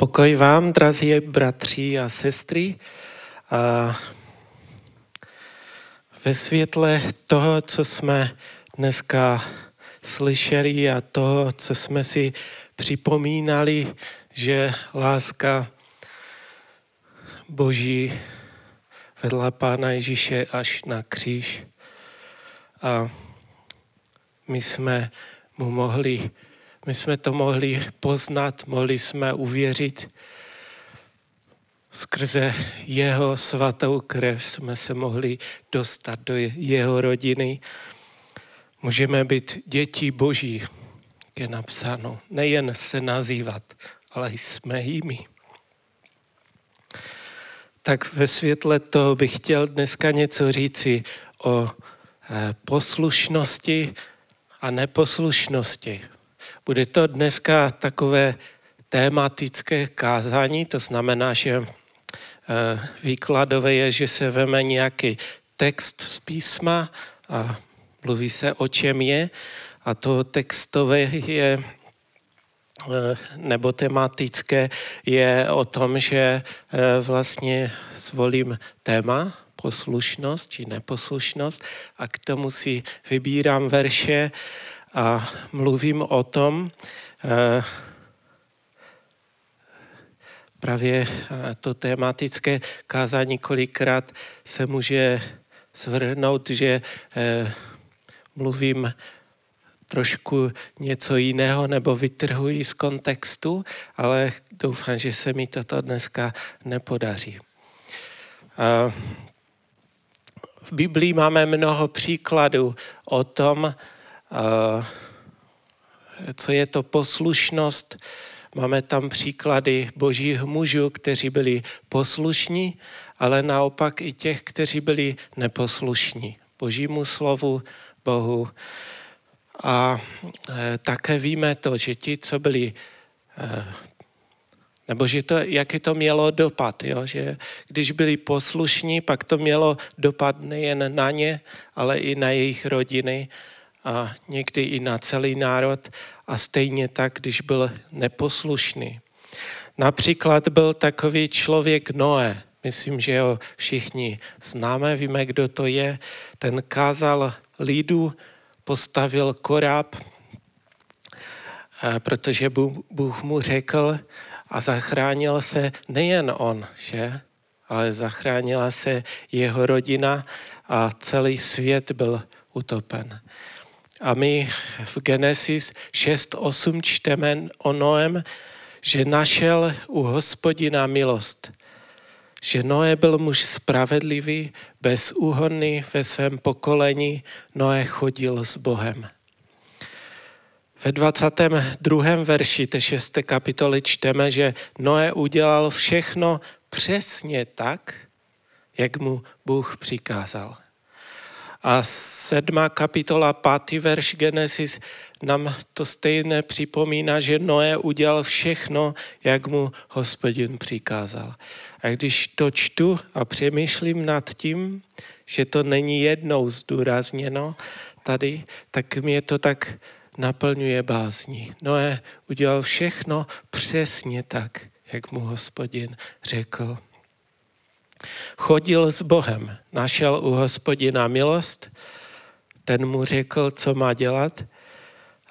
Pokoj vám, drazí bratři a sestry. A ve světle toho, co jsme dneska slyšeli a toho, co jsme si připomínali, že láska Boží vedla Pána Ježíše až na kříž. A my jsme mu mohli my jsme to mohli poznat, mohli jsme uvěřit. Skrze jeho svatou krev jsme se mohli dostat do jeho rodiny. Můžeme být děti Boží, je napsáno. Nejen se nazývat, ale jsme jimi. Tak ve světle toho bych chtěl dneska něco říci o eh, poslušnosti a neposlušnosti bude to dneska takové tématické kázání, to znamená, že eh, výkladové je, že se veme nějaký text z písma a mluví se o čem je. A to textové je eh, nebo tematické je o tom, že eh, vlastně zvolím téma, poslušnost či neposlušnost a k tomu si vybírám verše, a mluvím o tom, eh, právě eh, to tematické kázání kolikrát se může zvrhnout, že eh, mluvím trošku něco jiného nebo vytrhuji z kontextu, ale doufám, že se mi toto dneska nepodaří. V Biblii máme mnoho příkladů o tom, co je to poslušnost. Máme tam příklady božích mužů, kteří byli poslušní, ale naopak i těch, kteří byli neposlušní božímu slovu, Bohu. A e, také víme to, že ti, co byli, e, nebo že to, jaký to mělo dopad, jo? že když byli poslušní, pak to mělo dopad nejen na ně, ale i na jejich rodiny a někdy i na celý národ a stejně tak, když byl neposlušný. Například byl takový člověk Noé, myslím, že ho všichni známe, víme, kdo to je. Ten kázal lidu, postavil koráb, eh, protože Bůh mu řekl a zachránil se nejen on, že? ale zachránila se jeho rodina a celý svět byl utopen. A my v Genesis 6.8 čteme o Noem, že našel u hospodina milost. Že Noé byl muž spravedlivý, bezúhonný ve svém pokolení, Noé chodil s Bohem. Ve 22. verši té 6. kapitoly čteme, že Noé udělal všechno přesně tak, jak mu Bůh přikázal. A sedmá kapitola, pátý verš Genesis nám to stejné připomíná, že Noé udělal všechno, jak mu hospodin přikázal. A když to čtu a přemýšlím nad tím, že to není jednou zdůrazněno tady, tak mě to tak naplňuje bázní. Noé udělal všechno přesně tak, jak mu hospodin řekl. Chodil s Bohem, našel u hospodina milost, ten mu řekl, co má dělat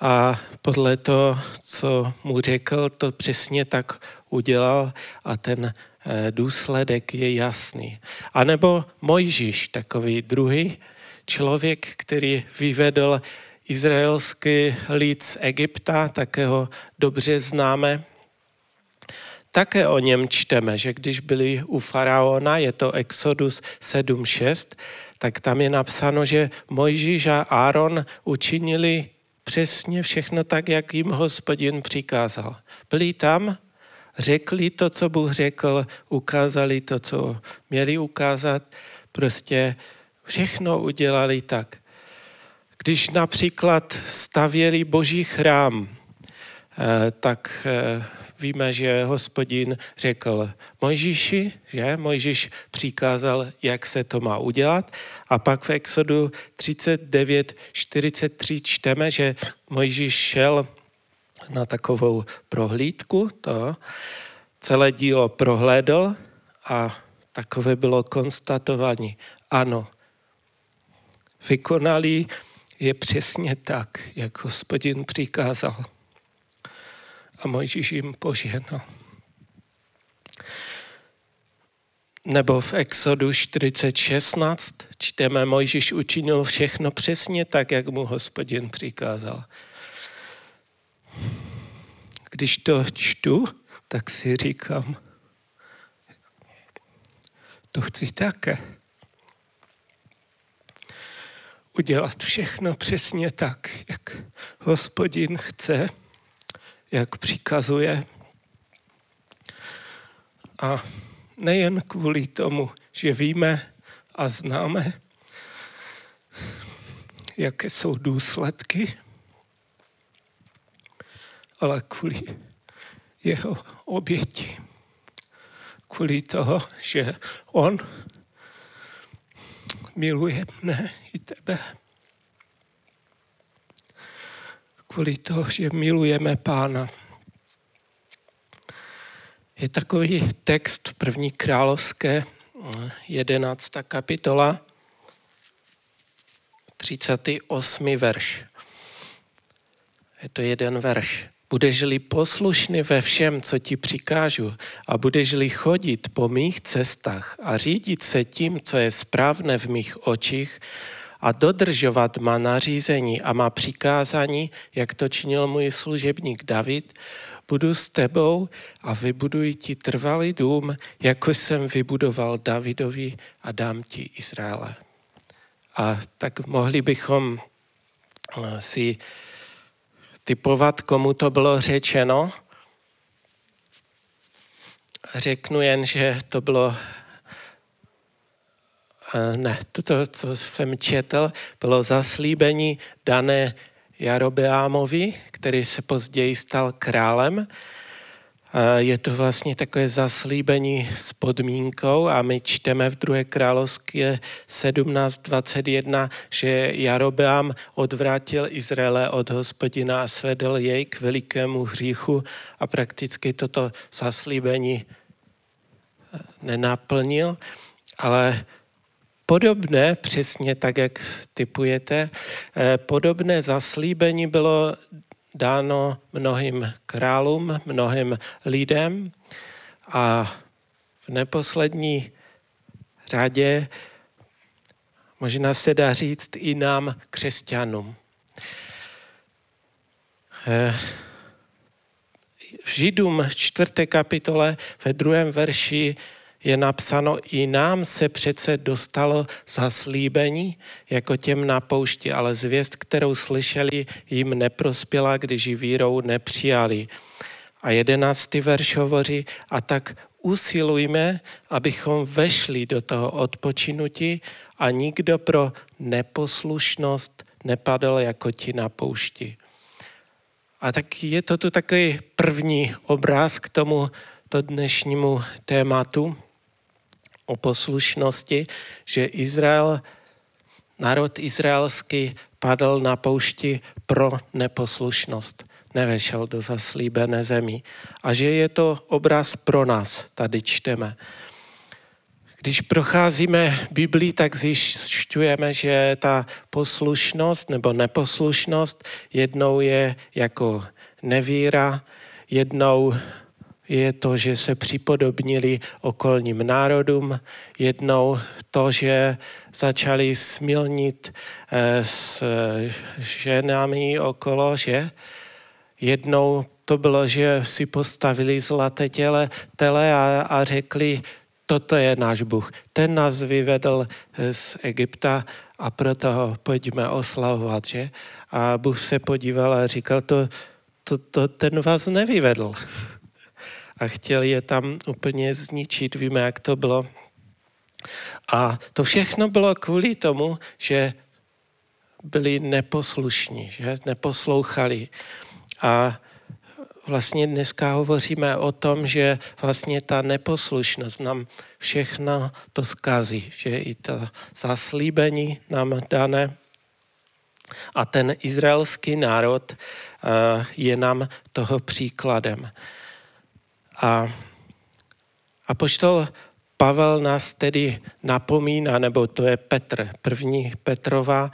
a podle toho, co mu řekl, to přesně tak udělal a ten eh, důsledek je jasný. A nebo Mojžíš, takový druhý člověk, který vyvedl izraelský lid z Egypta, takého dobře známe, také o něm čteme, že když byli u faraona, je to Exodus 7.6, tak tam je napsáno, že Mojžíš a Áron učinili přesně všechno tak, jak jim hospodin přikázal. Byli tam, řekli to, co Bůh řekl, ukázali to, co měli ukázat, prostě všechno udělali tak. Když například stavěli boží chrám, tak eh, víme, že hospodin řekl Mojžíši, že Mojžíš přikázal, jak se to má udělat. A pak v Exodu 39, 43 čteme, že Mojžíš šel na takovou prohlídku to, celé dílo prohlédl a takové bylo konstatování. Ano, vykonali je přesně tak, jak hospodin přikázal. A Mojžíš jim požehnal. Nebo v Exodu 40.16 čteme, Mojžíš učinil všechno přesně tak, jak mu hospodin přikázal. Když to čtu, tak si říkám, to chci také. Udělat všechno přesně tak, jak hospodin chce, jak přikazuje. A nejen kvůli tomu, že víme a známe, jaké jsou důsledky, ale kvůli jeho oběti. Kvůli toho, že on miluje mne i tebe. Kvůli toho, že milujeme Pána. Je takový text v první královské 11. kapitola, 38. verš. Je to jeden verš. Budeš-li poslušný ve všem, co ti přikážu, a budeš-li chodit po mých cestách a řídit se tím, co je správné v mých očích, a dodržovat má nařízení a má přikázání, jak to činil můj služebník David, budu s tebou a vybuduji ti trvalý dům, jako jsem vybudoval Davidovi a dám ti Izraele. A tak mohli bychom eh, si typovat, komu to bylo řečeno. Řeknu jen, že to bylo ne, toto, co jsem četl, bylo zaslíbení dané Jarobeámovi, který se později stal králem. Je to vlastně takové zaslíbení s podmínkou a my čteme v 2. královské 17.21, že Jarobeám odvrátil Izraele od hospodina a svedl jej k velikému hříchu a prakticky toto zaslíbení nenaplnil, ale Podobné, přesně tak, jak typujete, eh, podobné zaslíbení bylo dáno mnohým králům, mnohým lidem a v neposlední řadě možná se dá říct i nám, křesťanům. Eh, v Židům čtvrté kapitole ve druhém verši je napsáno, i nám se přece dostalo zaslíbení jako těm na poušti, ale zvěst, kterou slyšeli, jim neprospěla, když ji vírou nepřijali. A jedenáctý verš hovoří, a tak usilujme, abychom vešli do toho odpočinutí a nikdo pro neposlušnost nepadl jako ti na poušti. A tak je to tu takový první obraz k tomu to dnešnímu tématu o poslušnosti, že Izrael, národ izraelský padl na poušti pro neposlušnost. Nevešel do zaslíbené zemi. A že je to obraz pro nás, tady čteme. Když procházíme Biblii, tak zjišťujeme, že ta poslušnost nebo neposlušnost jednou je jako nevíra, jednou je to, že se připodobnili okolním národům, jednou to, že začali smilnit eh, s ženami okolo, že jednou to bylo, že si postavili zlaté těle, tele a, a řekli, toto je náš Bůh. Ten nás vyvedl eh, z Egypta a proto ho pojďme oslavovat, že? A Bůh se podíval a říkal, to, to, to ten vás nevyvedl a chtěl je tam úplně zničit. Víme, jak to bylo. A to všechno bylo kvůli tomu, že byli neposlušní, že neposlouchali. A vlastně dneska hovoříme o tom, že vlastně ta neposlušnost nám všechno to zkazí, že i to zaslíbení nám dané a ten izraelský národ eh, je nám toho příkladem. A A poštol Pavel nás tedy napomíná, nebo to je Petr, první Petrova,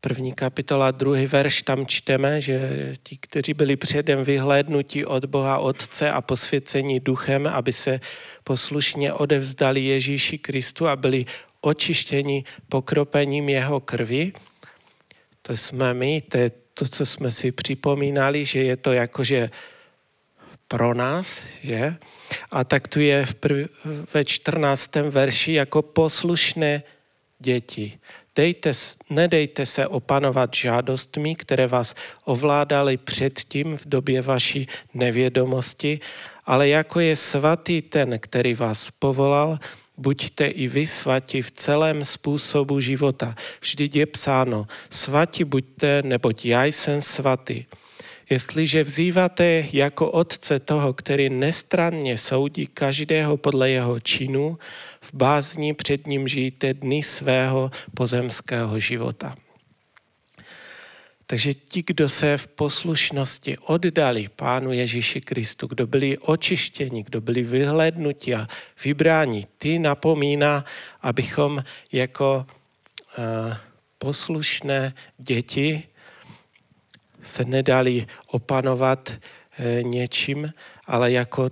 první kapitola, druhý verš, tam čteme, že ti, kteří byli předem vyhlédnutí od Boha Otce a posvěcení duchem, aby se poslušně odevzdali Ježíši Kristu a byli očištěni pokropením jeho krvi, to jsme my, to je to, co jsme si připomínali, že je to jakože pro nás, že? A tak tu je v prv, ve 14. verši jako poslušné děti. Dejte, nedejte se opanovat žádostmi, které vás ovládaly předtím v době vaší nevědomosti, ale jako je svatý ten, který vás povolal, buďte i vy svatí v celém způsobu života. Vždyť je psáno, svatí buďte, neboť já jsem svatý. Jestliže vzýváte jako otce toho, který nestranně soudí každého podle jeho činu, v bázni před ním žijte dny svého pozemského života. Takže ti, kdo se v poslušnosti oddali Pánu Ježíši Kristu, kdo byli očištěni, kdo byli vyhlednuti a vybráni, ty napomíná, abychom jako uh, poslušné děti se nedali opanovat uh, něčím, ale jako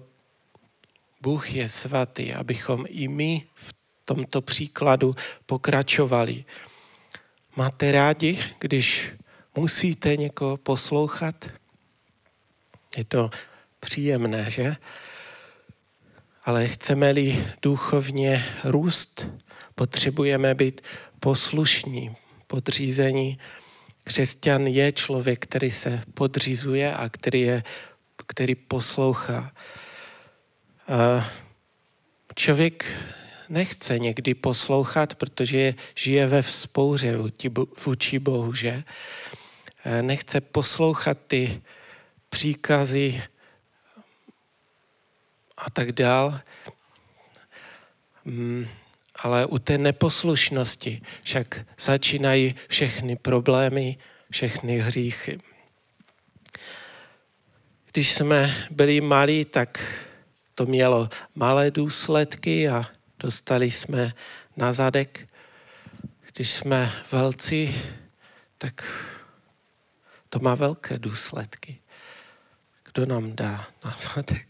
Bůh je svatý, abychom i my v tomto příkladu pokračovali. Máte rádi, když musíte někoho poslouchat. Je to příjemné, že? Ale chceme-li duchovně růst, potřebujeme být poslušní, podřízení. Křesťan je člověk, který se podřizuje a který, je, který poslouchá. Člověk nechce někdy poslouchat, protože žije ve vzpouře vůči Bohu, že? Nechce poslouchat ty příkazy a tak dál. Ale u té neposlušnosti však začínají všechny problémy, všechny hříchy. Když jsme byli malí, tak to mělo malé důsledky a dostali jsme na zadek. Když jsme velcí, tak to má velké důsledky. Kdo nám dá na zadek?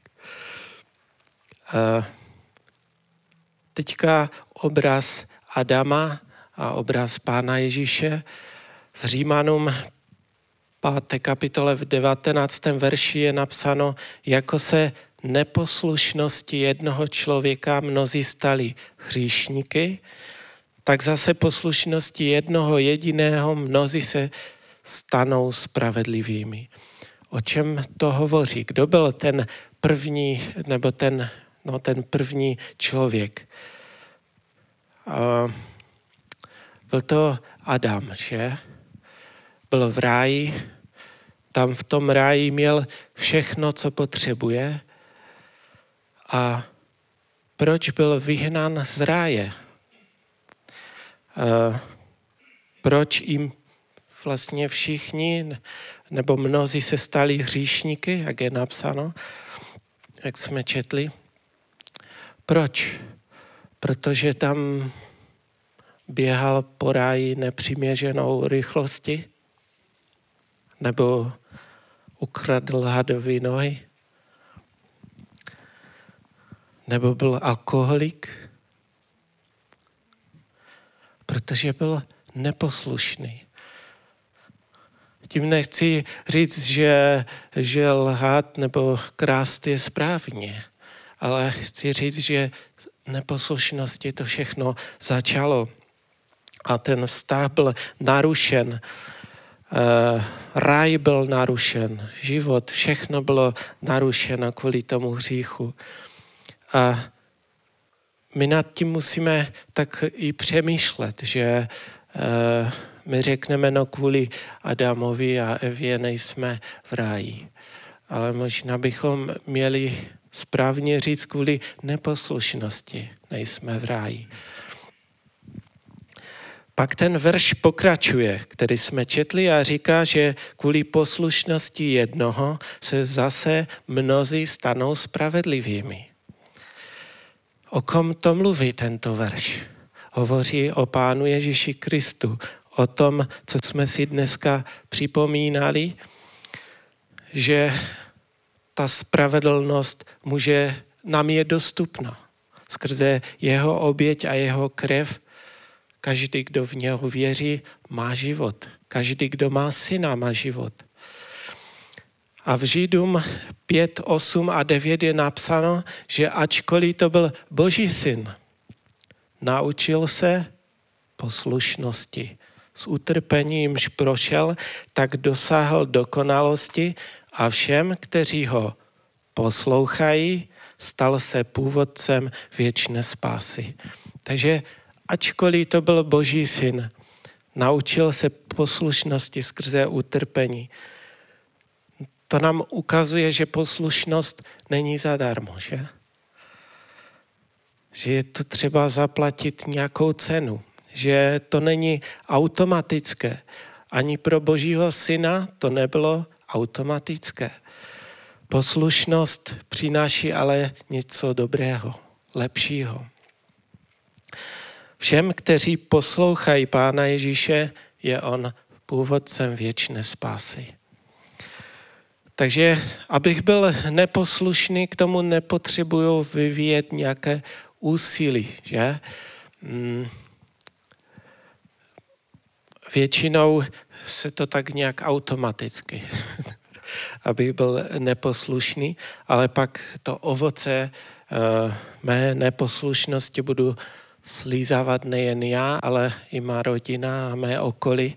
Teďka obraz Adama a obraz Pána Ježíše v Římanům 5. kapitole v 19. verši je napsáno, jako se neposlušnosti jednoho člověka mnozí stali hříšníky, tak zase poslušnosti jednoho jediného mnozí se stanou spravedlivými. O čem to hovoří? Kdo byl ten první, nebo ten, no, ten první člověk? Byl to Adam, že? Byl v ráji, tam v tom ráji měl všechno, co potřebuje. A proč byl vyhnán z ráje? Proč jim vlastně všichni, nebo mnozí se stali hříšníky, jak je napsáno, jak jsme četli. Proč? Protože tam běhal po ráji nepřiměřenou rychlosti? Nebo ukradl hadovi nohy? Nebo byl alkoholik? Protože byl neposlušný. Tím nechci říct, že, že lhát nebo krást je správně, ale chci říct, že neposlušnosti to všechno začalo a ten vztah byl narušen. Uh, ráj byl narušen, život, všechno bylo narušeno kvůli tomu hříchu. A my nad tím musíme tak i přemýšlet, že uh, my řekneme, no kvůli Adamovi a Evě nejsme v ráji. Ale možná bychom měli správně říct kvůli neposlušnosti nejsme v ráji. Pak ten verš pokračuje, který jsme četli a říká, že kvůli poslušnosti jednoho se zase mnozí stanou spravedlivými. O kom to mluví tento verš? Hovoří o Pánu Ježíši Kristu, o tom, co jsme si dneska připomínali, že ta spravedlnost může, nám je dostupná. Skrze jeho oběť a jeho krev každý, kdo v něho věří, má život. Každý, kdo má syna, má život. A v Židům 5, 8 a 9 je napsáno, že ačkoliv to byl Boží syn, naučil se poslušnosti. S utrpenímž prošel, tak dosáhl dokonalosti a všem, kteří ho poslouchají, stal se původcem věčné spásy. Takže ačkoliv to byl Boží syn, naučil se poslušnosti skrze utrpení. To nám ukazuje, že poslušnost není zadarmo, že? Že je to třeba zaplatit nějakou cenu, že to není automatické. Ani pro Božího syna to nebylo automatické. Poslušnost přináší ale něco dobrého, lepšího. Všem, kteří poslouchají Pána Ježíše, je on původcem věčné spásy. Takže abych byl neposlušný, k tomu nepotřebuju vyvíjet nějaké úsilí, že? Většinou se to tak nějak automaticky, abych byl neposlušný, ale pak to ovoce uh, mé neposlušnosti budu slízávat nejen já, ale i má rodina a mé okolí.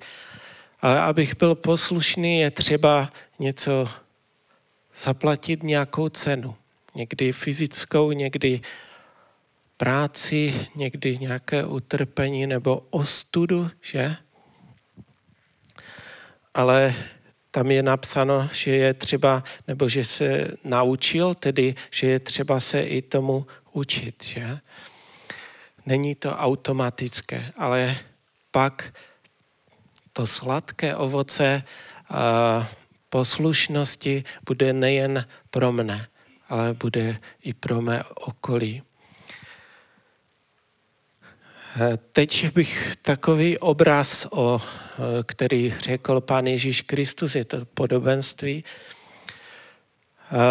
Ale abych byl poslušný, je třeba něco zaplatit nějakou cenu. Někdy fyzickou, někdy práci, někdy nějaké utrpení nebo ostudu, že? Ale tam je napsáno, že je třeba, nebo že se naučil, tedy, že je třeba se i tomu učit, že? Není to automatické, ale pak to sladké ovoce poslušnosti bude nejen pro mne, ale bude i pro mé okolí. Teď bych takový obraz, o, který řekl pán Ježíš Kristus, je to podobenství.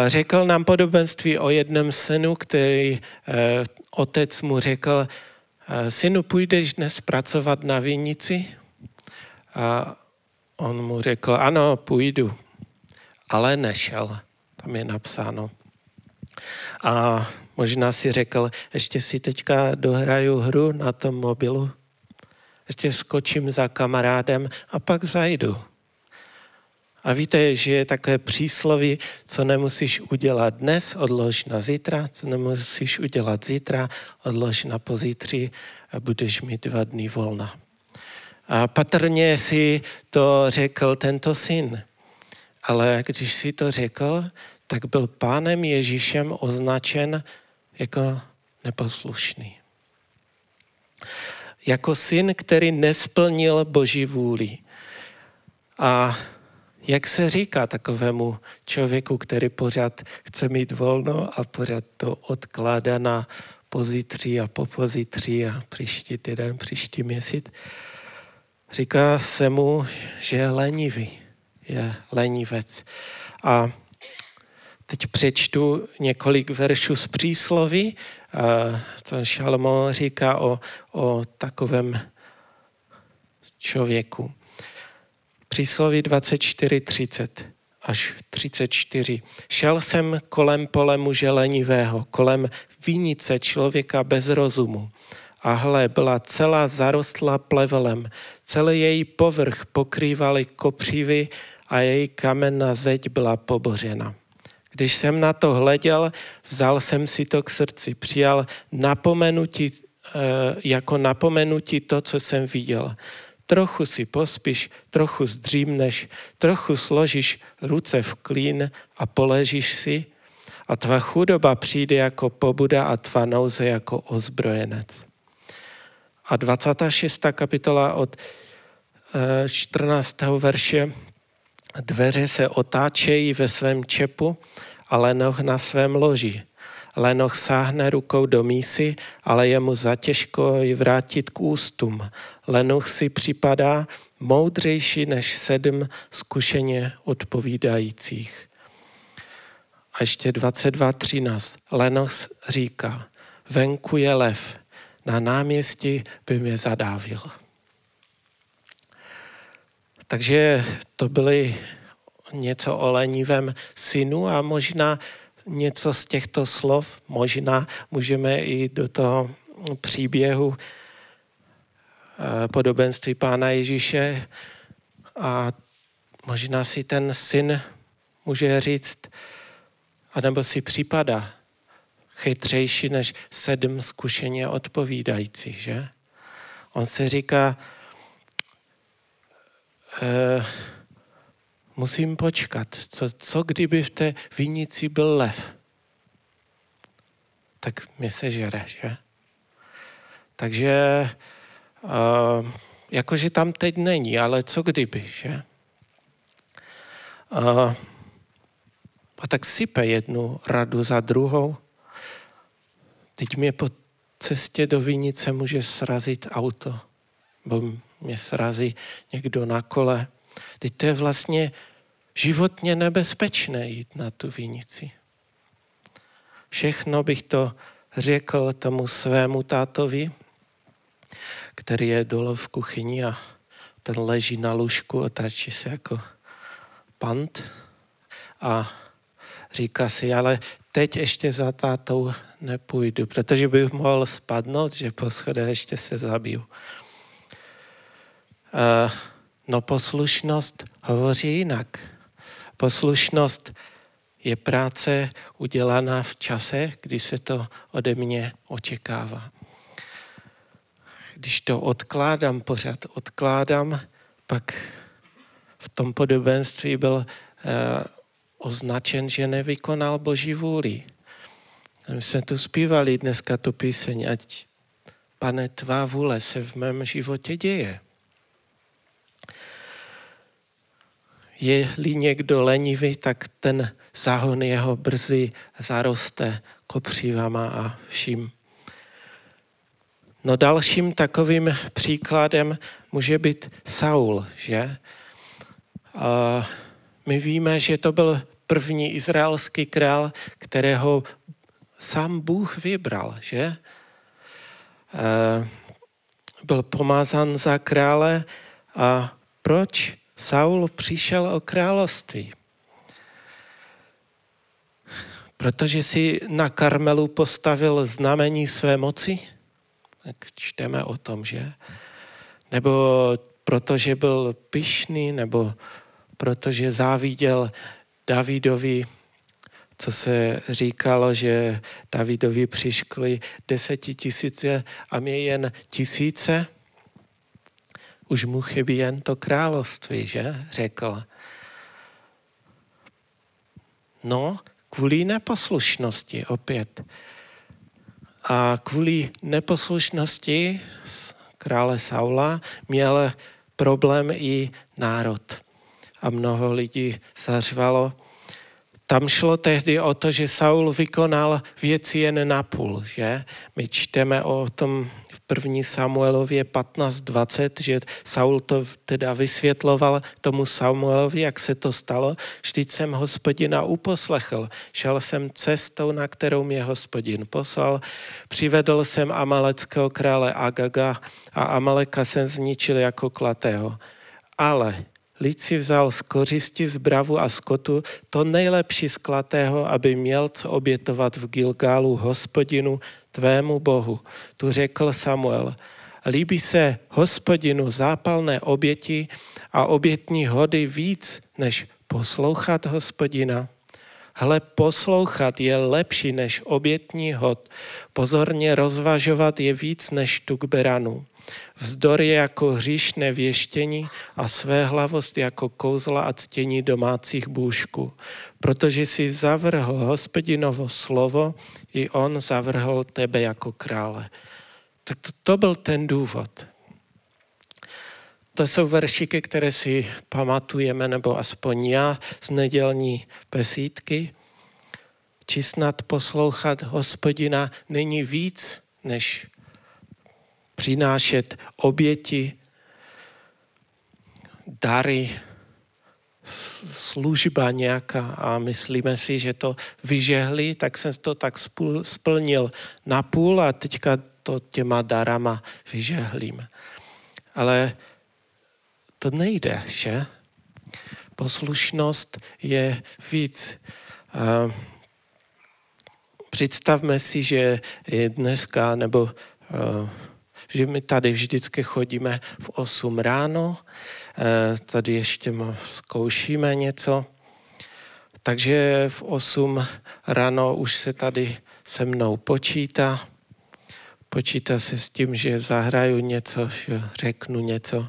Řekl nám podobenství o jednom synu, který eh, otec mu řekl, eh, synu, půjdeš dnes pracovat na vinici? A on mu řekl, ano, půjdu, ale nešel. Tam je napsáno. A možná si řekl, ještě si teďka dohraju hru na tom mobilu, ještě skočím za kamarádem a pak zajdu. A víte, že je takové přísloví, co nemusíš udělat dnes, odlož na zítra, co nemusíš udělat zítra, odlož na pozítří a budeš mít dva dny volna. A patrně si to řekl tento syn. Ale když si to řekl, tak byl pánem Ježíšem označen jako neposlušný. Jako syn, který nesplnil Boží vůli. A jak se říká takovému člověku, který pořád chce mít volno a pořád to odkládá na pozítří a po pozítří a příští týden, příští měsíc? Říká se mu, že je lenivý, je lenivec. A teď přečtu několik veršů z přísloví, co Šalmo říká o, o takovém člověku. Přísloví 24.30 až 34. Šel jsem kolem pole muže lenivého, kolem vinice člověka bez rozumu. A hle, byla celá zarostla plevelem. Celý její povrch pokrývaly kopřivy a její kamenná zeď byla pobořena. Když jsem na to hleděl, vzal jsem si to k srdci, přijal napomenutí, eh, jako napomenutí to, co jsem viděl trochu si pospíš, trochu zdřímneš, trochu složíš ruce v klín a poležíš si a tvá chudoba přijde jako pobuda a tvá nouze jako ozbrojenec. A 26. kapitola od 14. Eh, verše dveře se otáčejí ve svém čepu, ale noh na svém loži. Lenoch sáhne rukou do mísy, ale je mu zatěžko ji vrátit k ústům. Lenoch si připadá moudřejší než sedm zkušeně odpovídajících. A ještě 22.13. Lenos říká, venku je lev, na náměstí by mě zadávil. Takže to byly něco o lenivém synu a možná něco z těchto slov, možná můžeme i do toho příběhu eh, podobenství Pána Ježíše a možná si ten syn může říct, anebo si připadá chytřejší než sedm zkušeně odpovídajících, že? On se říká, e, musím počkat, co, co kdyby v té vinici byl lev? Tak mě se žere, že? Takže uh, jakože tam teď není, ale co kdyby, že? Uh, a tak sype jednu radu za druhou. Teď mě po cestě do Vinice může srazit auto, nebo mě srazí někdo na kole. Teď to je vlastně životně nebezpečné jít na tu Vinici. Všechno bych to řekl tomu svému tátovi, který je dole v kuchyni a ten leží na lůžku, otáčí se jako pant a říká si, ale teď ještě za tátou nepůjdu, protože bych mohl spadnout, že po schodech ještě se zabiju. Uh, no poslušnost hovoří jinak. Poslušnost je práce udělaná v čase, kdy se to ode mě očekává. Když to odkládám, pořád odkládám, pak v tom podobenství byl uh, označen, že nevykonal Boží vůli. My jsme tu zpívali dneska tu píseň, ať pane, tvá vůle se v mém životě děje. Je-li někdo lenivý, tak ten záhon jeho brzy zaroste kopřivama a vším. No dalším takovým příkladem může být Saul, že? A my víme, že to byl první izraelský král, kterého sám Bůh vybral, že? E, byl pomázán za krále a proč Saul přišel o království? Protože si na Karmelu postavil znamení své moci? Tak čteme o tom, že? Nebo protože byl pyšný, nebo protože záviděl Davidovi, co se říkalo, že Davidovi přiškly desetitisíce a mě jen tisíce. Už mu chybí jen to království, že? Řekl. No, kvůli neposlušnosti opět. A kvůli neposlušnosti krále Saula měl problém i národ a mnoho lidí zařvalo. Tam šlo tehdy o to, že Saul vykonal věci jen na půl, že? My čteme o tom první Samuelově 15.20, že Saul to teda vysvětloval tomu Samuelovi, jak se to stalo. Vždyť jsem hospodina uposlechl. Šel jsem cestou, na kterou mě hospodin poslal. Přivedl jsem amaleckého krále Agaga a Amaleka jsem zničil jako klatého. Ale Lid si vzal z kořisti, z bravu a skotu to nejlepší z klatého, aby měl co obětovat v Gilgálu hospodinu tvému bohu. Tu řekl Samuel, líbí se hospodinu zápalné oběti a obětní hody víc, než poslouchat hospodina. Hle, poslouchat je lepší než obětní hod, pozorně rozvažovat je víc než tuk beranu. Vzdor je jako hříšné věštění a své hlavost jako kouzla a ctění domácích bůžků. Protože si zavrhl hospodinovo slovo, i on zavrhl tebe jako krále. Tak to, to byl ten důvod. To jsou veršiky, které si pamatujeme, nebo aspoň já z nedělní pesítky. či snad poslouchat hospodina není víc, než přinášet oběti, dary, služba nějaká a myslíme si, že to vyžehli, tak jsem to tak splnil na půl a teďka to těma darama vyžehlím. Ale to nejde, že? Poslušnost je víc. Představme si, že je dneska, nebo že my tady vždycky chodíme v 8 ráno, tady ještě zkoušíme něco, takže v 8 ráno už se tady se mnou počítá, počítá se s tím, že zahraju něco, že řeknu něco.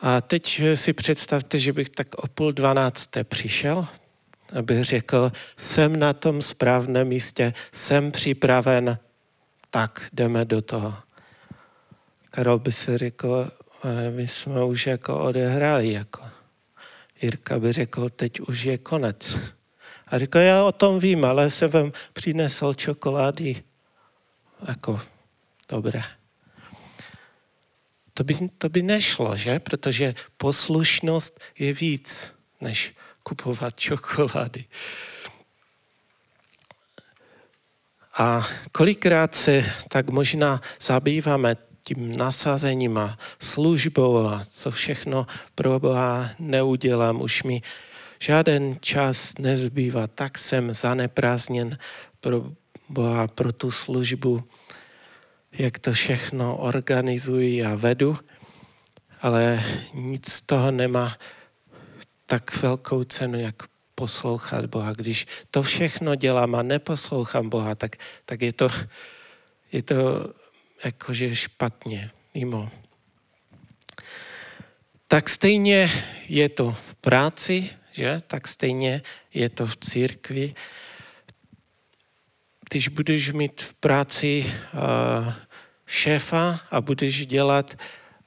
A teď si představte, že bych tak o půl dvanácté přišel, abych řekl, jsem na tom správném místě, jsem připraven, tak jdeme do toho. Karol by si řekl, my jsme už jako odehráli, jako. Jirka by řekl, teď už je konec. A říkal, já o tom vím, ale jsem vám přinesl čokolády. Jako, dobré. To by, to by nešlo, že? Protože poslušnost je víc, než kupovat čokolády. A kolikrát se tak možná zabýváme tím nasazením a službou a co všechno pro Boha neudělám, už mi žádný čas nezbývá, tak jsem zaneprázdněn pro Boha, pro tu službu, jak to všechno organizuji a vedu, ale nic z toho nemá tak velkou cenu, jak poslouchat Boha. Když to všechno dělám a neposlouchám Boha, tak, tak je, to, je to jakože špatně, mimo. Tak stejně je to v práci, že? Tak stejně je to v církvi. Když budeš mít v práci uh, šéfa a budeš dělat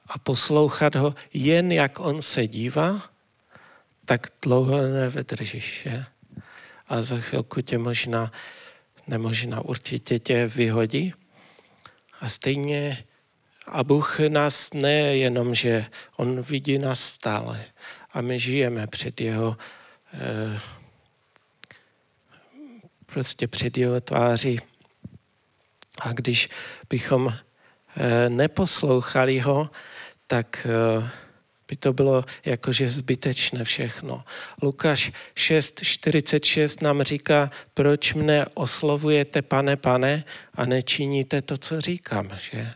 a poslouchat ho jen jak on se dívá, tak dlouho nevydržíš. Že? A za chvilku tě možná, nemožná určitě tě vyhodí. A stejně a Bůh nás nejenom, že On vidí nás stále a my žijeme před jeho eh, prostě před jeho tváří. A když bychom eh, neposlouchali ho, tak eh, by to bylo jakože zbytečné všechno. Lukáš 6.46 nám říká, proč mne oslovujete pane, pane a nečiníte to, co říkám, že?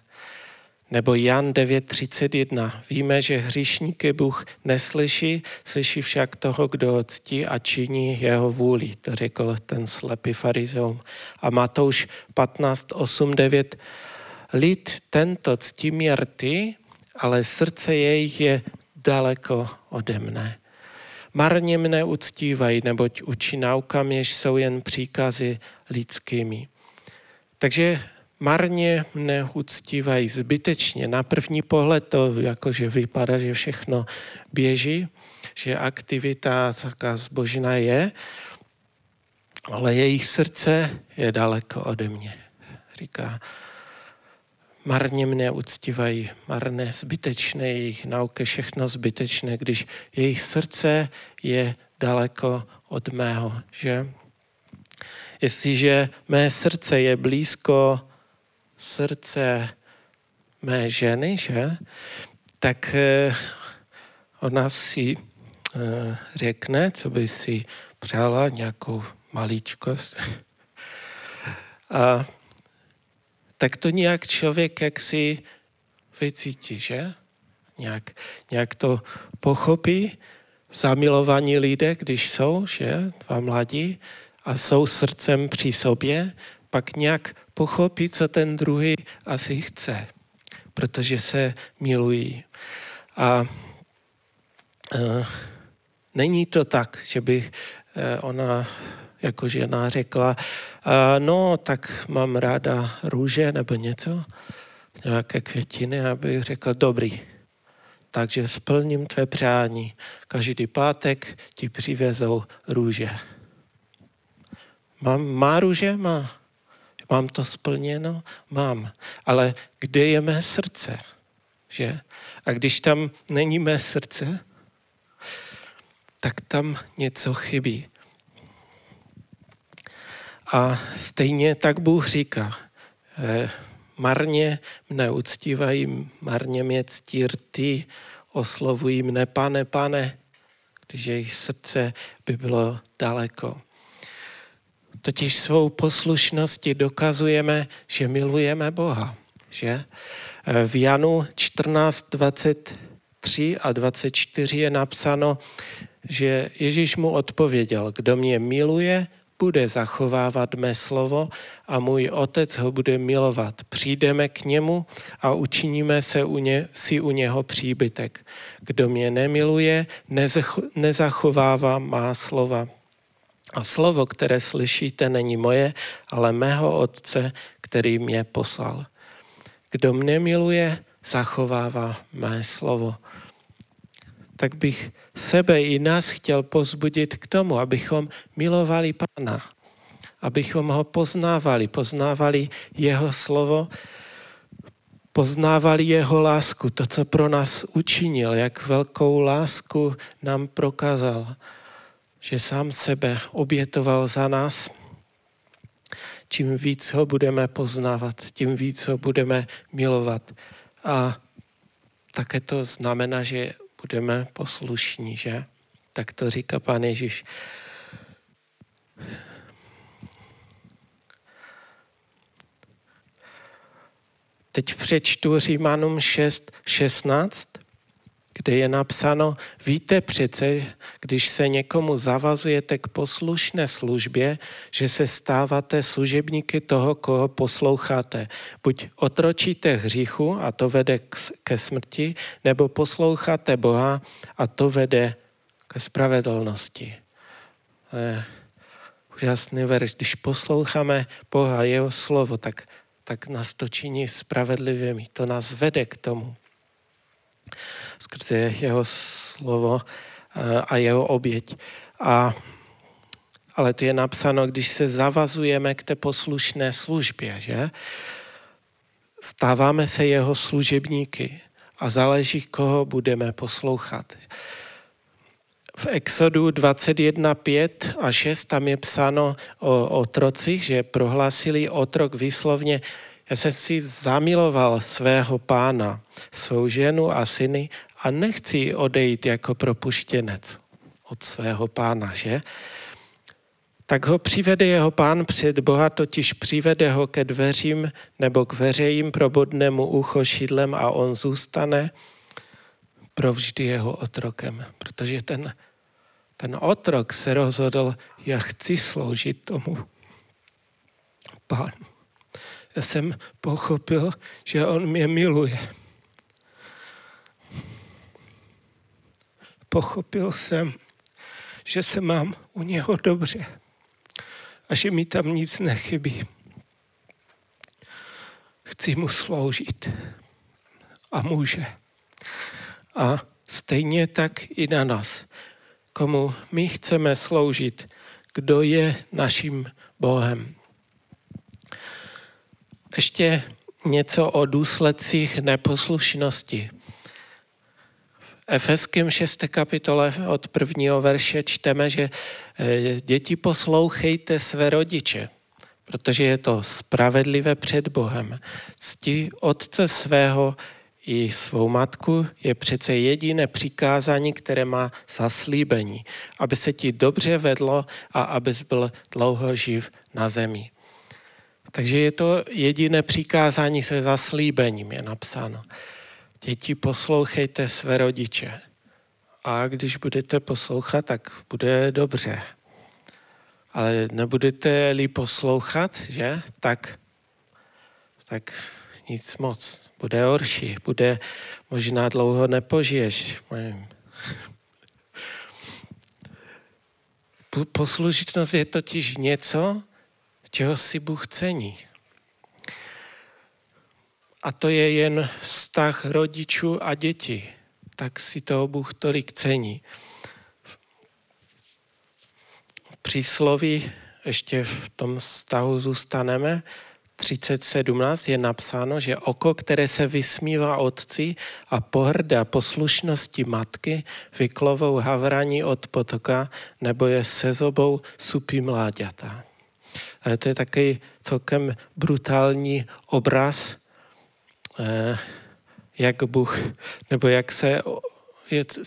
Nebo Jan 9.31. Víme, že hříšníky Bůh neslyší, slyší však toho, kdo ho ctí a činí jeho vůli. To řekl ten slepý farizeum. A Matouš 15.8.9. Lid tento ctí mě rty, ale srdce jejich je daleko ode mne. Marně mne uctívají, neboť učí naukám, jež jsou jen příkazy lidskými. Takže marně mne uctívají zbytečně. Na první pohled to jakože vypadá, že všechno běží, že aktivita taká zbožná je, ale jejich srdce je daleko ode mě, říká marně mne uctívají, marné, zbytečné, jejich nauky, všechno zbytečné, když jejich srdce je daleko od mého, že? Jestliže mé srdce je blízko srdce mé ženy, že? Tak eh, ona si eh, řekne, co by si přála, nějakou maličkost. A tak to nějak člověk jaksi vycítí, že? Nějak, nějak to pochopí. Zamilovaní lidé, když jsou, že? Dva mladí a jsou srdcem při sobě, pak nějak pochopí, co ten druhý asi chce, protože se milují. A uh, není to tak, že by uh, ona jako žena řekla, no tak mám ráda růže nebo něco, nějaké květiny, aby řekl, dobrý, takže splním tvé přání. Každý pátek ti přivezou růže. Mám, má růže? Má. Mám to splněno? Mám. Ale kde je mé srdce? Že? A když tam není mé srdce, tak tam něco chybí. A stejně tak Bůh říká, eh, marně mne uctívají, marně mě ctí rty, oslovují mne pane, pane, když jejich srdce by bylo daleko. Totiž svou poslušností dokazujeme, že milujeme Boha. Že? V Janu 14, 23 a 24 je napsáno, že Ježíš mu odpověděl, kdo mě miluje, bude zachovávat mé slovo a můj otec ho bude milovat. Přijdeme k němu a učiníme se u ně, si u něho příbytek. Kdo mě nemiluje, nezachovává má slova. A slovo, které slyšíte, není moje, ale mého otce, který mě poslal. Kdo mě miluje, zachovává mé slovo. Tak bych sebe i nás chtěl pozbudit k tomu, abychom milovali Pána, abychom ho poznávali, poznávali jeho slovo, poznávali jeho lásku, to, co pro nás učinil, jak velkou lásku nám prokázal, že sám sebe obětoval za nás. Čím víc ho budeme poznávat, tím víc ho budeme milovat. A také to znamená, že budeme poslušní, že? Tak to říká pán Ježíš. Teď přečtu Římanům 6, 16, kde je napsáno, víte přece, když se někomu zavazujete k poslušné službě, že se stáváte služebníky toho, koho posloucháte. Buď otročíte hříchu a to vede ke smrti, nebo posloucháte Boha a to vede ke spravedlnosti. Je úžasný verš. Když posloucháme Boha, jeho slovo, tak, tak nás to činí spravedlivými. To nás vede k tomu skrze jeho slovo eh, a jeho oběť. A, ale to je napsáno, když se zavazujeme k té poslušné službě, že? Stáváme se jeho služebníky a záleží, koho budeme poslouchat. V Exodu 21, 5 a 6 tam je psáno o otrocích, že prohlásili otrok výslovně já jsem si zamiloval svého pána, svou ženu a syny a nechci odejít jako propuštěnec od svého pána, že? Tak ho přivede jeho pán před Boha, totiž přivede ho ke dveřím nebo k veřejím probodnému ucho šidlem a on zůstane provždy jeho otrokem. Protože ten, ten otrok se rozhodl, já chci sloužit tomu pánu já jsem pochopil, že on mě miluje. Pochopil jsem, že se mám u něho dobře a že mi tam nic nechybí. Chci mu sloužit a může. A stejně tak i na nás, komu my chceme sloužit, kdo je naším Bohem ještě něco o důsledcích neposlušnosti. V Efeském 6. kapitole od prvního verše čteme, že eh, děti poslouchejte své rodiče, protože je to spravedlivé před Bohem. Cti otce svého i svou matku je přece jediné přikázání, které má zaslíbení, aby se ti dobře vedlo a abys byl dlouho živ na zemi. Takže je to jediné přikázání se zaslíbením, je napsáno. Děti, poslouchejte své rodiče. A když budete poslouchat, tak bude dobře. Ale nebudete-li poslouchat, že? Tak, tak nic moc. Bude horší, bude možná dlouho nepožiješ. Poslušnost je totiž něco, čeho si Bůh cení. A to je jen vztah rodičů a dětí. Tak si toho Bůh tolik cení. V přísloví ještě v tom vztahu zůstaneme, 3017 je napsáno, že oko, které se vysmívá otci a pohrdá poslušnosti matky, vyklovou havraní od potoka, nebo je se zobou supí mláďata. To je takový celkem brutální obraz, eh, jak Bůh, nebo jak se,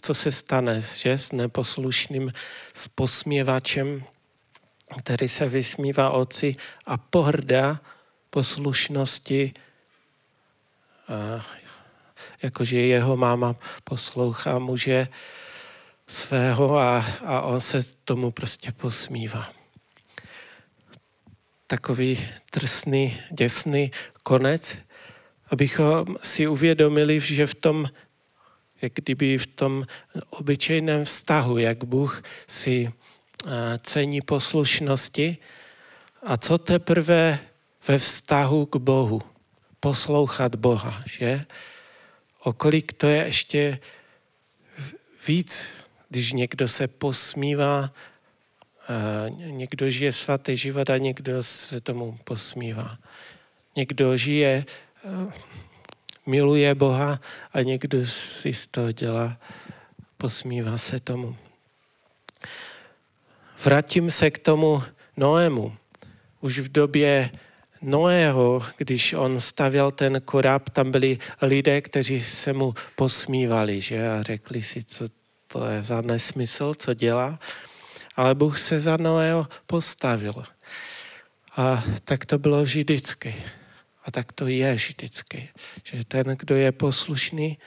co se stane, že s neposlušným, s posměvačem, který se vysmívá otci a pohrdá poslušnosti, jakože jeho máma poslouchá muže svého a, a on se tomu prostě posmívá. Takový drsný, děsný konec, abychom si uvědomili, že v tom, jak kdyby v tom obyčejném vztahu, jak Bůh si cení poslušnosti a co teprve ve vztahu k Bohu. Poslouchat Boha, že? Okolik to je ještě víc, když někdo se posmívá, někdo žije svatý život a někdo se tomu posmívá. Někdo žije, miluje Boha a někdo si z toho dělá, posmívá se tomu. Vrátím se k tomu Noému. Už v době Noého, když on stavěl ten korab, tam byli lidé, kteří se mu posmívali že? a řekli si, co to je za nesmysl, co dělá. Ale Bůh se za Noého postavil. A tak to bylo vždycky. A tak to je vždycky. Že ten, kdo je poslušný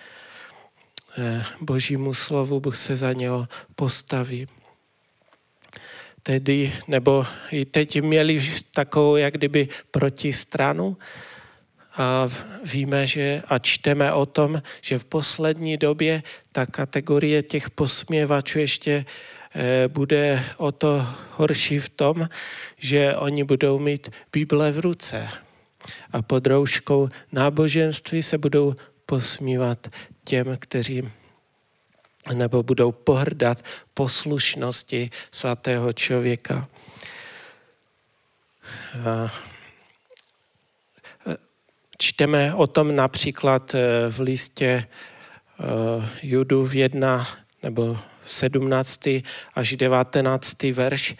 eh, božímu slovu, Bůh se za něho postaví tedy, nebo i teď měli takovou jak kdyby protistranu a víme, že a čteme o tom, že v poslední době ta kategorie těch posměvačů ještě bude o to horší v tom, že oni budou mít Bible v ruce a pod rouškou náboženství se budou posmívat těm, kteří nebo budou pohrdat poslušnosti svatého člověka. Čteme o tom například e, v listě e, Judu v 1 nebo 17. až 19. verš,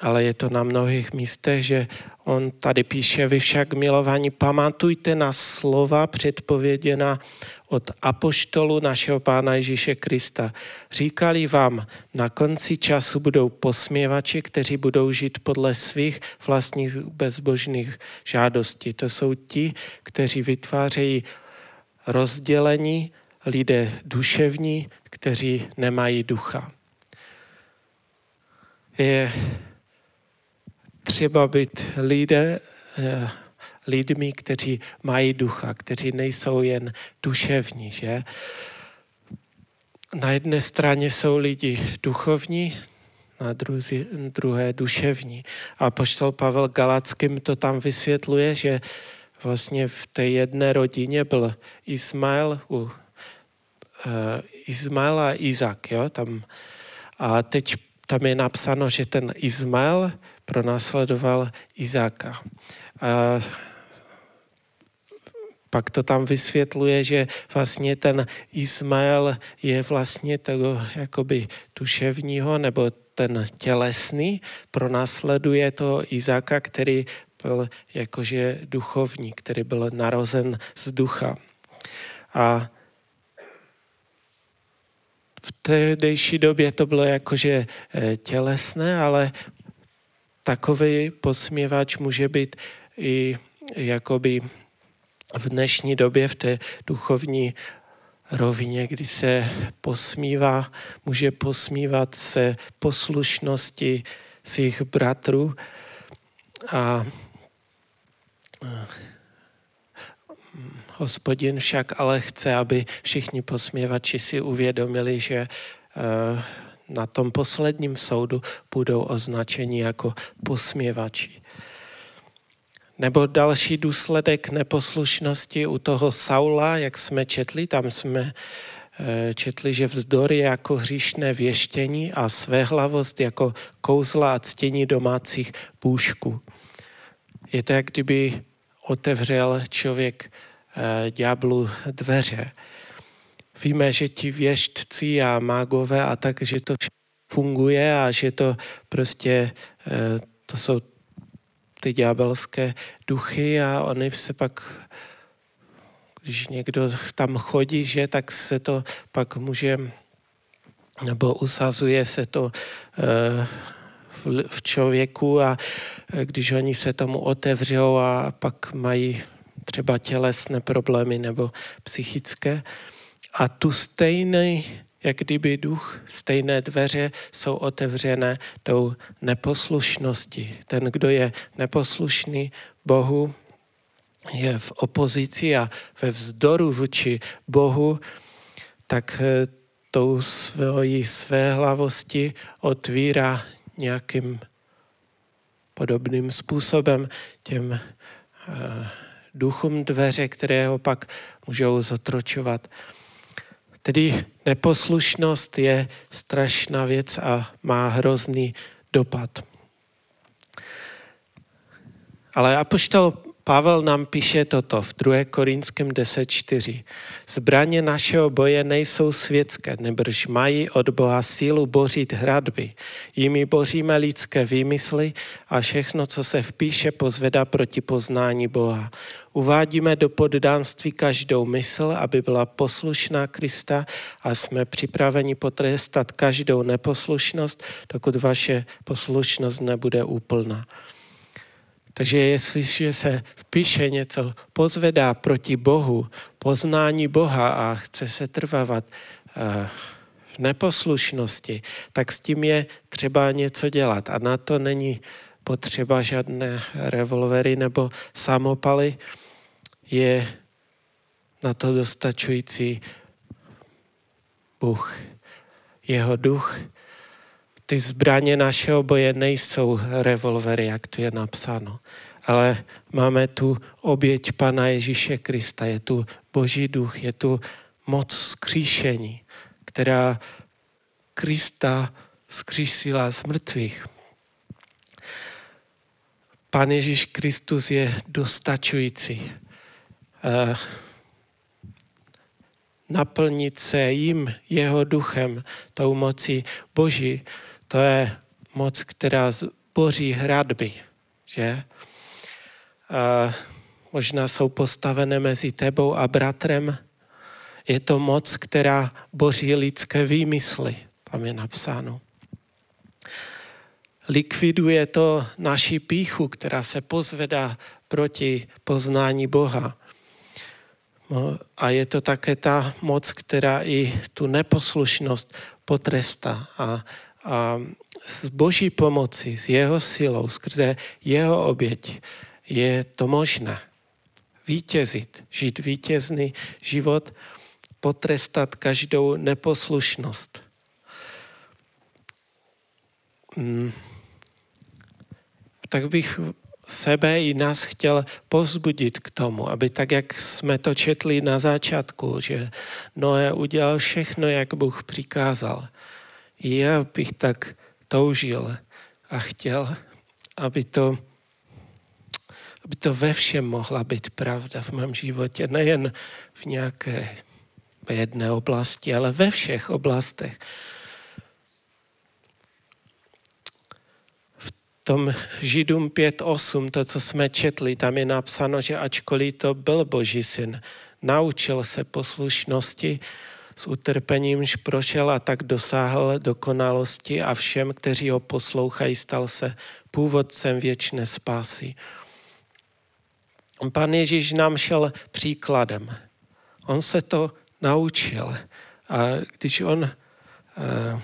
ale je to na mnohých místech, že on tady píše, vy však milovaní, pamatujte na slova předpověděna od apoštolu našeho Pána Ježíše Krista. Říkali vám, na konci času budou posměvači, kteří budou žít podle svých vlastních bezbožných žádostí. To jsou ti, kteří vytvářejí rozdělení, lidé duševní, kteří nemají ducha. Je třeba být lidé, eh, lidmi, kteří mají ducha, kteří nejsou jen duševní, že? Na jedné straně jsou lidi duchovní, na druzi, druhé duševní. A poštol Pavel Galackým to tam vysvětluje, že vlastně v té jedné rodině byl Ismail, u, uh, Ismail a Izak, jo, tam. A teď tam je napsáno, že ten Ismail pronásledoval Izáka. A pak to tam vysvětluje, že vlastně ten Ismael je vlastně toho jakoby duševního nebo ten tělesný, pronásleduje to Izáka, který byl jakože duchovní, který byl narozen z ducha. A v tehdejší době to bylo jakože eh, tělesné, ale takový posměvač může být i jakoby v dnešní době v té duchovní rovině, kdy se posmívá, může posmívat se poslušnosti svých bratrů a Hospodin však ale chce, aby všichni posměvači si uvědomili, že e, na tom posledním soudu budou označeni jako posměvači. Nebo další důsledek neposlušnosti u toho Saula, jak jsme četli, tam jsme eh, četli, že vzdor je jako hříšné věštění a svéhlavost jako kouzla a ctění domácích bůžků. Je to, jak kdyby otevřel člověk eh, ďáblu dveře. Víme, že ti věštci a mágové a tak, že to funguje a že to prostě, eh, to jsou ty ďábelské duchy a oni se pak, když někdo tam chodí, že, tak se to pak může, nebo usazuje se to eh, v člověku a eh, když oni se tomu otevřou a pak mají třeba tělesné problémy nebo psychické. A tu stejný jak kdyby duch, stejné dveře jsou otevřené tou neposlušností. Ten, kdo je neposlušný Bohu, je v opozici a ve vzdoru vůči Bohu, tak eh, tou svojí své hlavosti otvírá nějakým podobným způsobem těm uh, duchům dveře, které ho pak můžou zotročovat. Tedy neposlušnost je strašná věc a má hrozný dopad. Ale apoštol Pavel nám píše toto v 2. Korinském 10.4. Zbraně našeho boje nejsou světské, nebrž mají od Boha sílu bořit hradby. Jimi boříme lidské výmysly a všechno, co se vpíše, pozvedá proti poznání Boha. Uvádíme do poddánství každou mysl, aby byla poslušná Krista a jsme připraveni potrestat každou neposlušnost, dokud vaše poslušnost nebude úplná. Takže jestliže se v píše něco pozvedá proti Bohu, poznání Boha a chce se trvávat eh, v neposlušnosti, tak s tím je třeba něco dělat. A na to není potřeba žádné revolvery nebo samopaly. Je na to dostačující Bůh, jeho duch, ty zbraně našeho boje nejsou revolvery, jak tu je napsáno, ale máme tu oběť Pana Ježíše Krista, je tu Boží duch, je tu moc skříšení, která Krista skřísila z mrtvých. Pan Ježíš Kristus je dostačující. Eh, naplnit se jim, jeho duchem, tou mocí Boží, to je moc, která boří hradby, že? A možná jsou postavené mezi tebou a bratrem. Je to moc, která boří lidské výmysly, tam je napsáno. Likviduje to naši píchu, která se pozvedá proti poznání Boha. No, a je to také ta moc, která i tu neposlušnost potrestá a a s boží pomocí, s jeho silou, skrze jeho oběť je to možné. Vítězit, žít vítězný život, potrestat každou neposlušnost. Hmm. Tak bych sebe i nás chtěl povzbudit k tomu, aby tak, jak jsme to četli na začátku, že Noé udělal všechno, jak Bůh přikázal, já bych tak toužil a chtěl, aby to, aby to ve všem mohla být pravda v mém životě, nejen v nějaké jedné oblasti, ale ve všech oblastech. Tom Židům 5.8, to, co jsme četli, tam je napsáno, že ačkoliv to byl Boží syn, naučil se poslušnosti, s utrpenímž prošel a tak dosáhl dokonalosti a všem, kteří ho poslouchají, stal se původcem věčné spásy. Pan Ježíš nám šel příkladem. On se to naučil. A když on uh,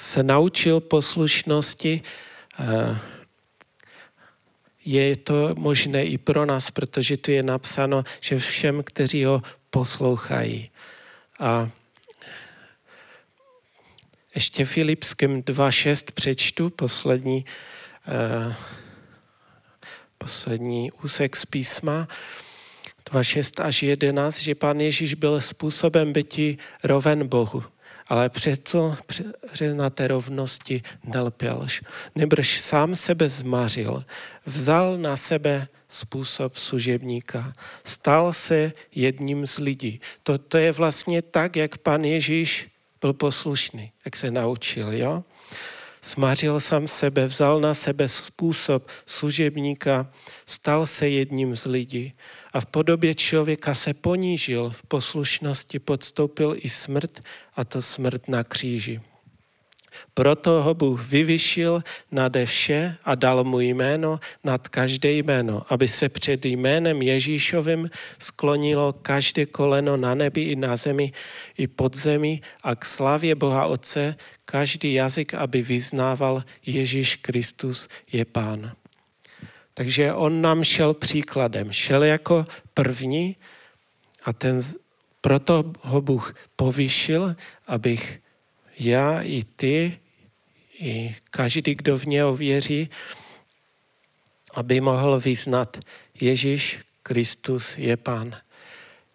se naučil poslušnosti, uh, je to možné i pro nás, protože tu je napsáno, že všem, kteří ho poslouchají. A ještě Filipským 2.6 přečtu, poslední, uh, poslední úsek z písma. 2.6 až 11, že pán Ježíš byl způsobem bytí roven Bohu ale přesto na té rovnosti nelpělš. Nebrž sám sebe zmařil, vzal na sebe způsob služebníka, stal se jedním z lidí. To, to je vlastně tak, jak pan Ježíš byl poslušný, jak se naučil. Jo? Smařil sám sebe, vzal na sebe způsob služebníka, stal se jedním z lidí a v podobě člověka se ponížil, v poslušnosti podstoupil i smrt a to smrt na kříži. Proto ho Bůh vyvyšil nade vše a dal mu jméno nad každé jméno, aby se před jménem Ježíšovým sklonilo každé koleno na nebi i na zemi i pod zemi a k slavě Boha Otce každý jazyk, aby vyznával Ježíš Kristus je Pán. Takže on nám šel příkladem. Šel jako první a ten, proto ho Bůh povýšil, abych já i ty, i každý, kdo v něho věří, aby mohl vyznat Ježíš Kristus je Pán.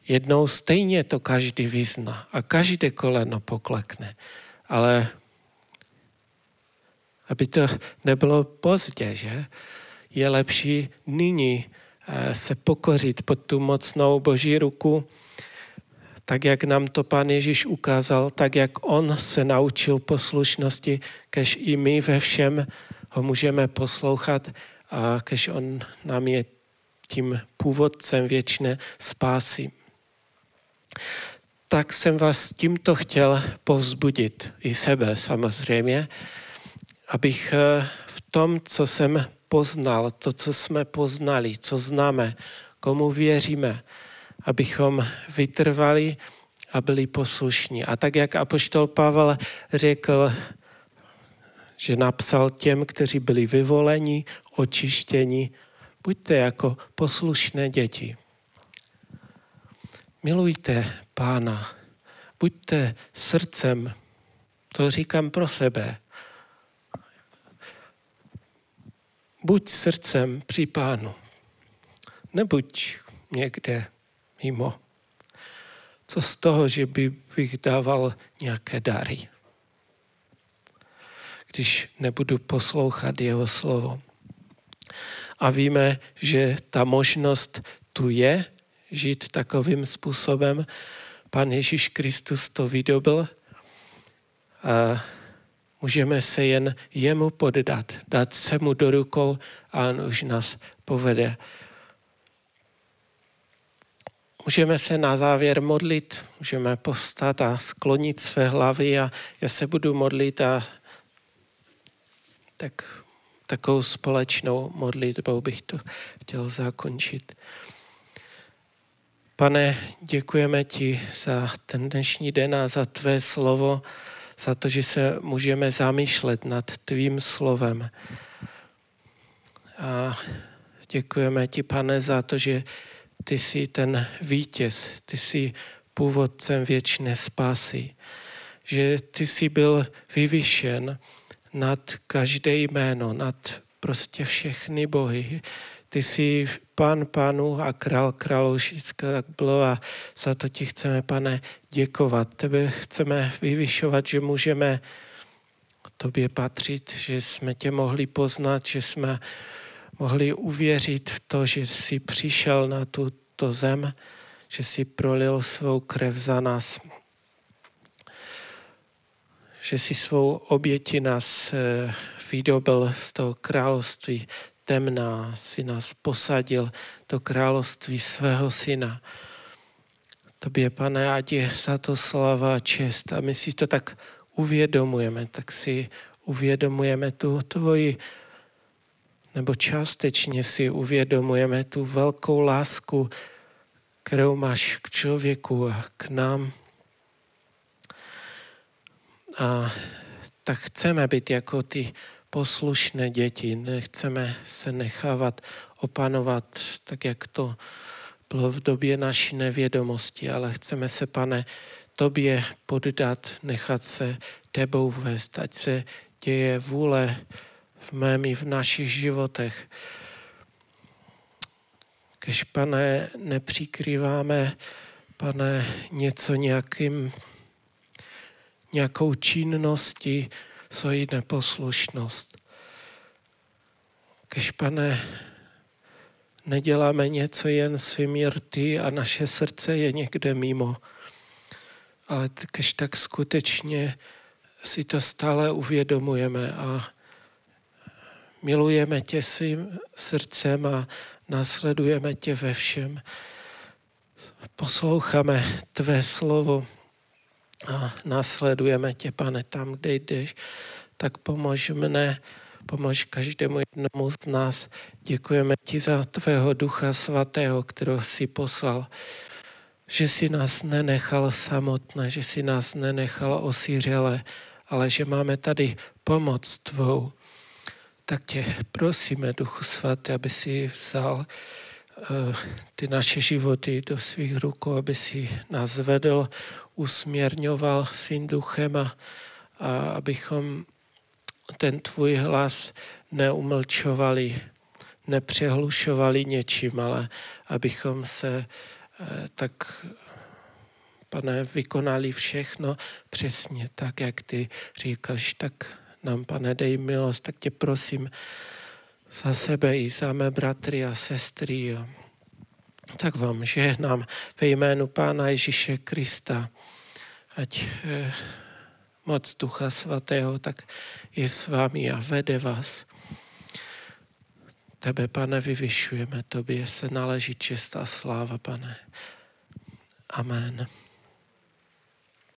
Jednou stejně to každý vyzná a každé koleno poklekne. Ale aby to nebylo pozdě, že? Je lepší nyní eh, se pokořit pod tu mocnou boží ruku, tak jak nám to Pán Ježíš ukázal, tak jak On se naučil poslušnosti, kež i my ve všem ho můžeme poslouchat a kež On nám je tím původcem věčné spásy. Tak jsem vás tímto chtěl povzbudit, i sebe samozřejmě, abych eh, v tom, co jsem poznal, to, co jsme poznali, co známe, komu věříme, abychom vytrvali a byli poslušní. A tak, jak apoštol Pavel řekl, že napsal těm, kteří byli vyvoleni, očištěni, buďte jako poslušné děti. Milujte pána, buďte srdcem, to říkám pro sebe, buď srdcem při pánu, nebuď někde mimo. Co z toho, že by bych dával nějaké dary, když nebudu poslouchat jeho slovo. A víme, že ta možnost tu je, žít takovým způsobem. Pan Ježíš Kristus to vydobil a můžeme se jen jemu poddat, dát se mu do rukou a on už nás povede. Můžeme se na závěr modlit, můžeme postat a sklonit své hlavy a já se budu modlit a tak takovou společnou modlitbou bych to chtěl zakončit. Pane, děkujeme ti za ten dnešní den a za tvé slovo, za to, že se můžeme zamýšlet nad tvým slovem. A děkujeme ti, pane, za to, že ty jsi ten vítěz, ty jsi původcem věčné spásy, že ty jsi byl vyvyšen nad každé jméno, nad prostě všechny bohy. Ty jsi pán panu a král králu, všechno tak bylo a za to ti chceme, pane, děkovat. Tebe chceme vyvyšovat, že můžeme tobě patřit, že jsme tě mohli poznat, že jsme mohli uvěřit to, že jsi přišel na tuto zem, že jsi prolil svou krev za nás, že jsi svou oběti nás eh, vydobil z toho království temná, si nás posadil do království svého syna. Tobě, pane, ať je za to slava a čest. A my si to tak uvědomujeme, tak si uvědomujeme tu tvoji nebo částečně si uvědomujeme tu velkou lásku, kterou máš k člověku a k nám. A tak chceme být jako ty poslušné děti, nechceme se nechávat opanovat tak, jak to bylo v době naší nevědomosti, ale chceme se, pane, tobě poddat, nechat se tebou vést, ať se děje vůle v mém i v našich životech. kež, pane, nepřikrýváme, pane, něco nějakým, nějakou činností, svoji neposlušnost. Kež, pane, neděláme něco jen svými rty a naše srdce je někde mimo, ale kež tak skutečně si to stále uvědomujeme a milujeme tě svým srdcem a následujeme tě ve všem. Posloucháme tvé slovo a následujeme tě, pane, tam, kde jdeš, tak pomož mne, pomož každému jednomu z nás. Děkujeme ti za tvého ducha svatého, kterého jsi poslal, že si nás nenechal samotné, že si nás nenechal osířele, ale že máme tady pomoc tvou. Tak tě prosíme, Duchu Svatý, aby si vzal uh, ty naše životy do svých rukou, aby si nás vedl, usměrňoval svým duchem a, a abychom ten tvůj hlas neumlčovali, nepřehlušovali něčím, ale abychom se uh, tak pane, vykonali všechno přesně tak, jak ty říkáš, tak nám, pane, dej milost, tak tě prosím za sebe i za mé bratry a sestry. Tak vám žehnám ve jménu Pána Ježíše Krista, ať eh, moc Ducha Svatého tak je s vámi a vede vás. Tebe, pane, vyvyšujeme, tobě se náleží čest a sláva, pane. Amen.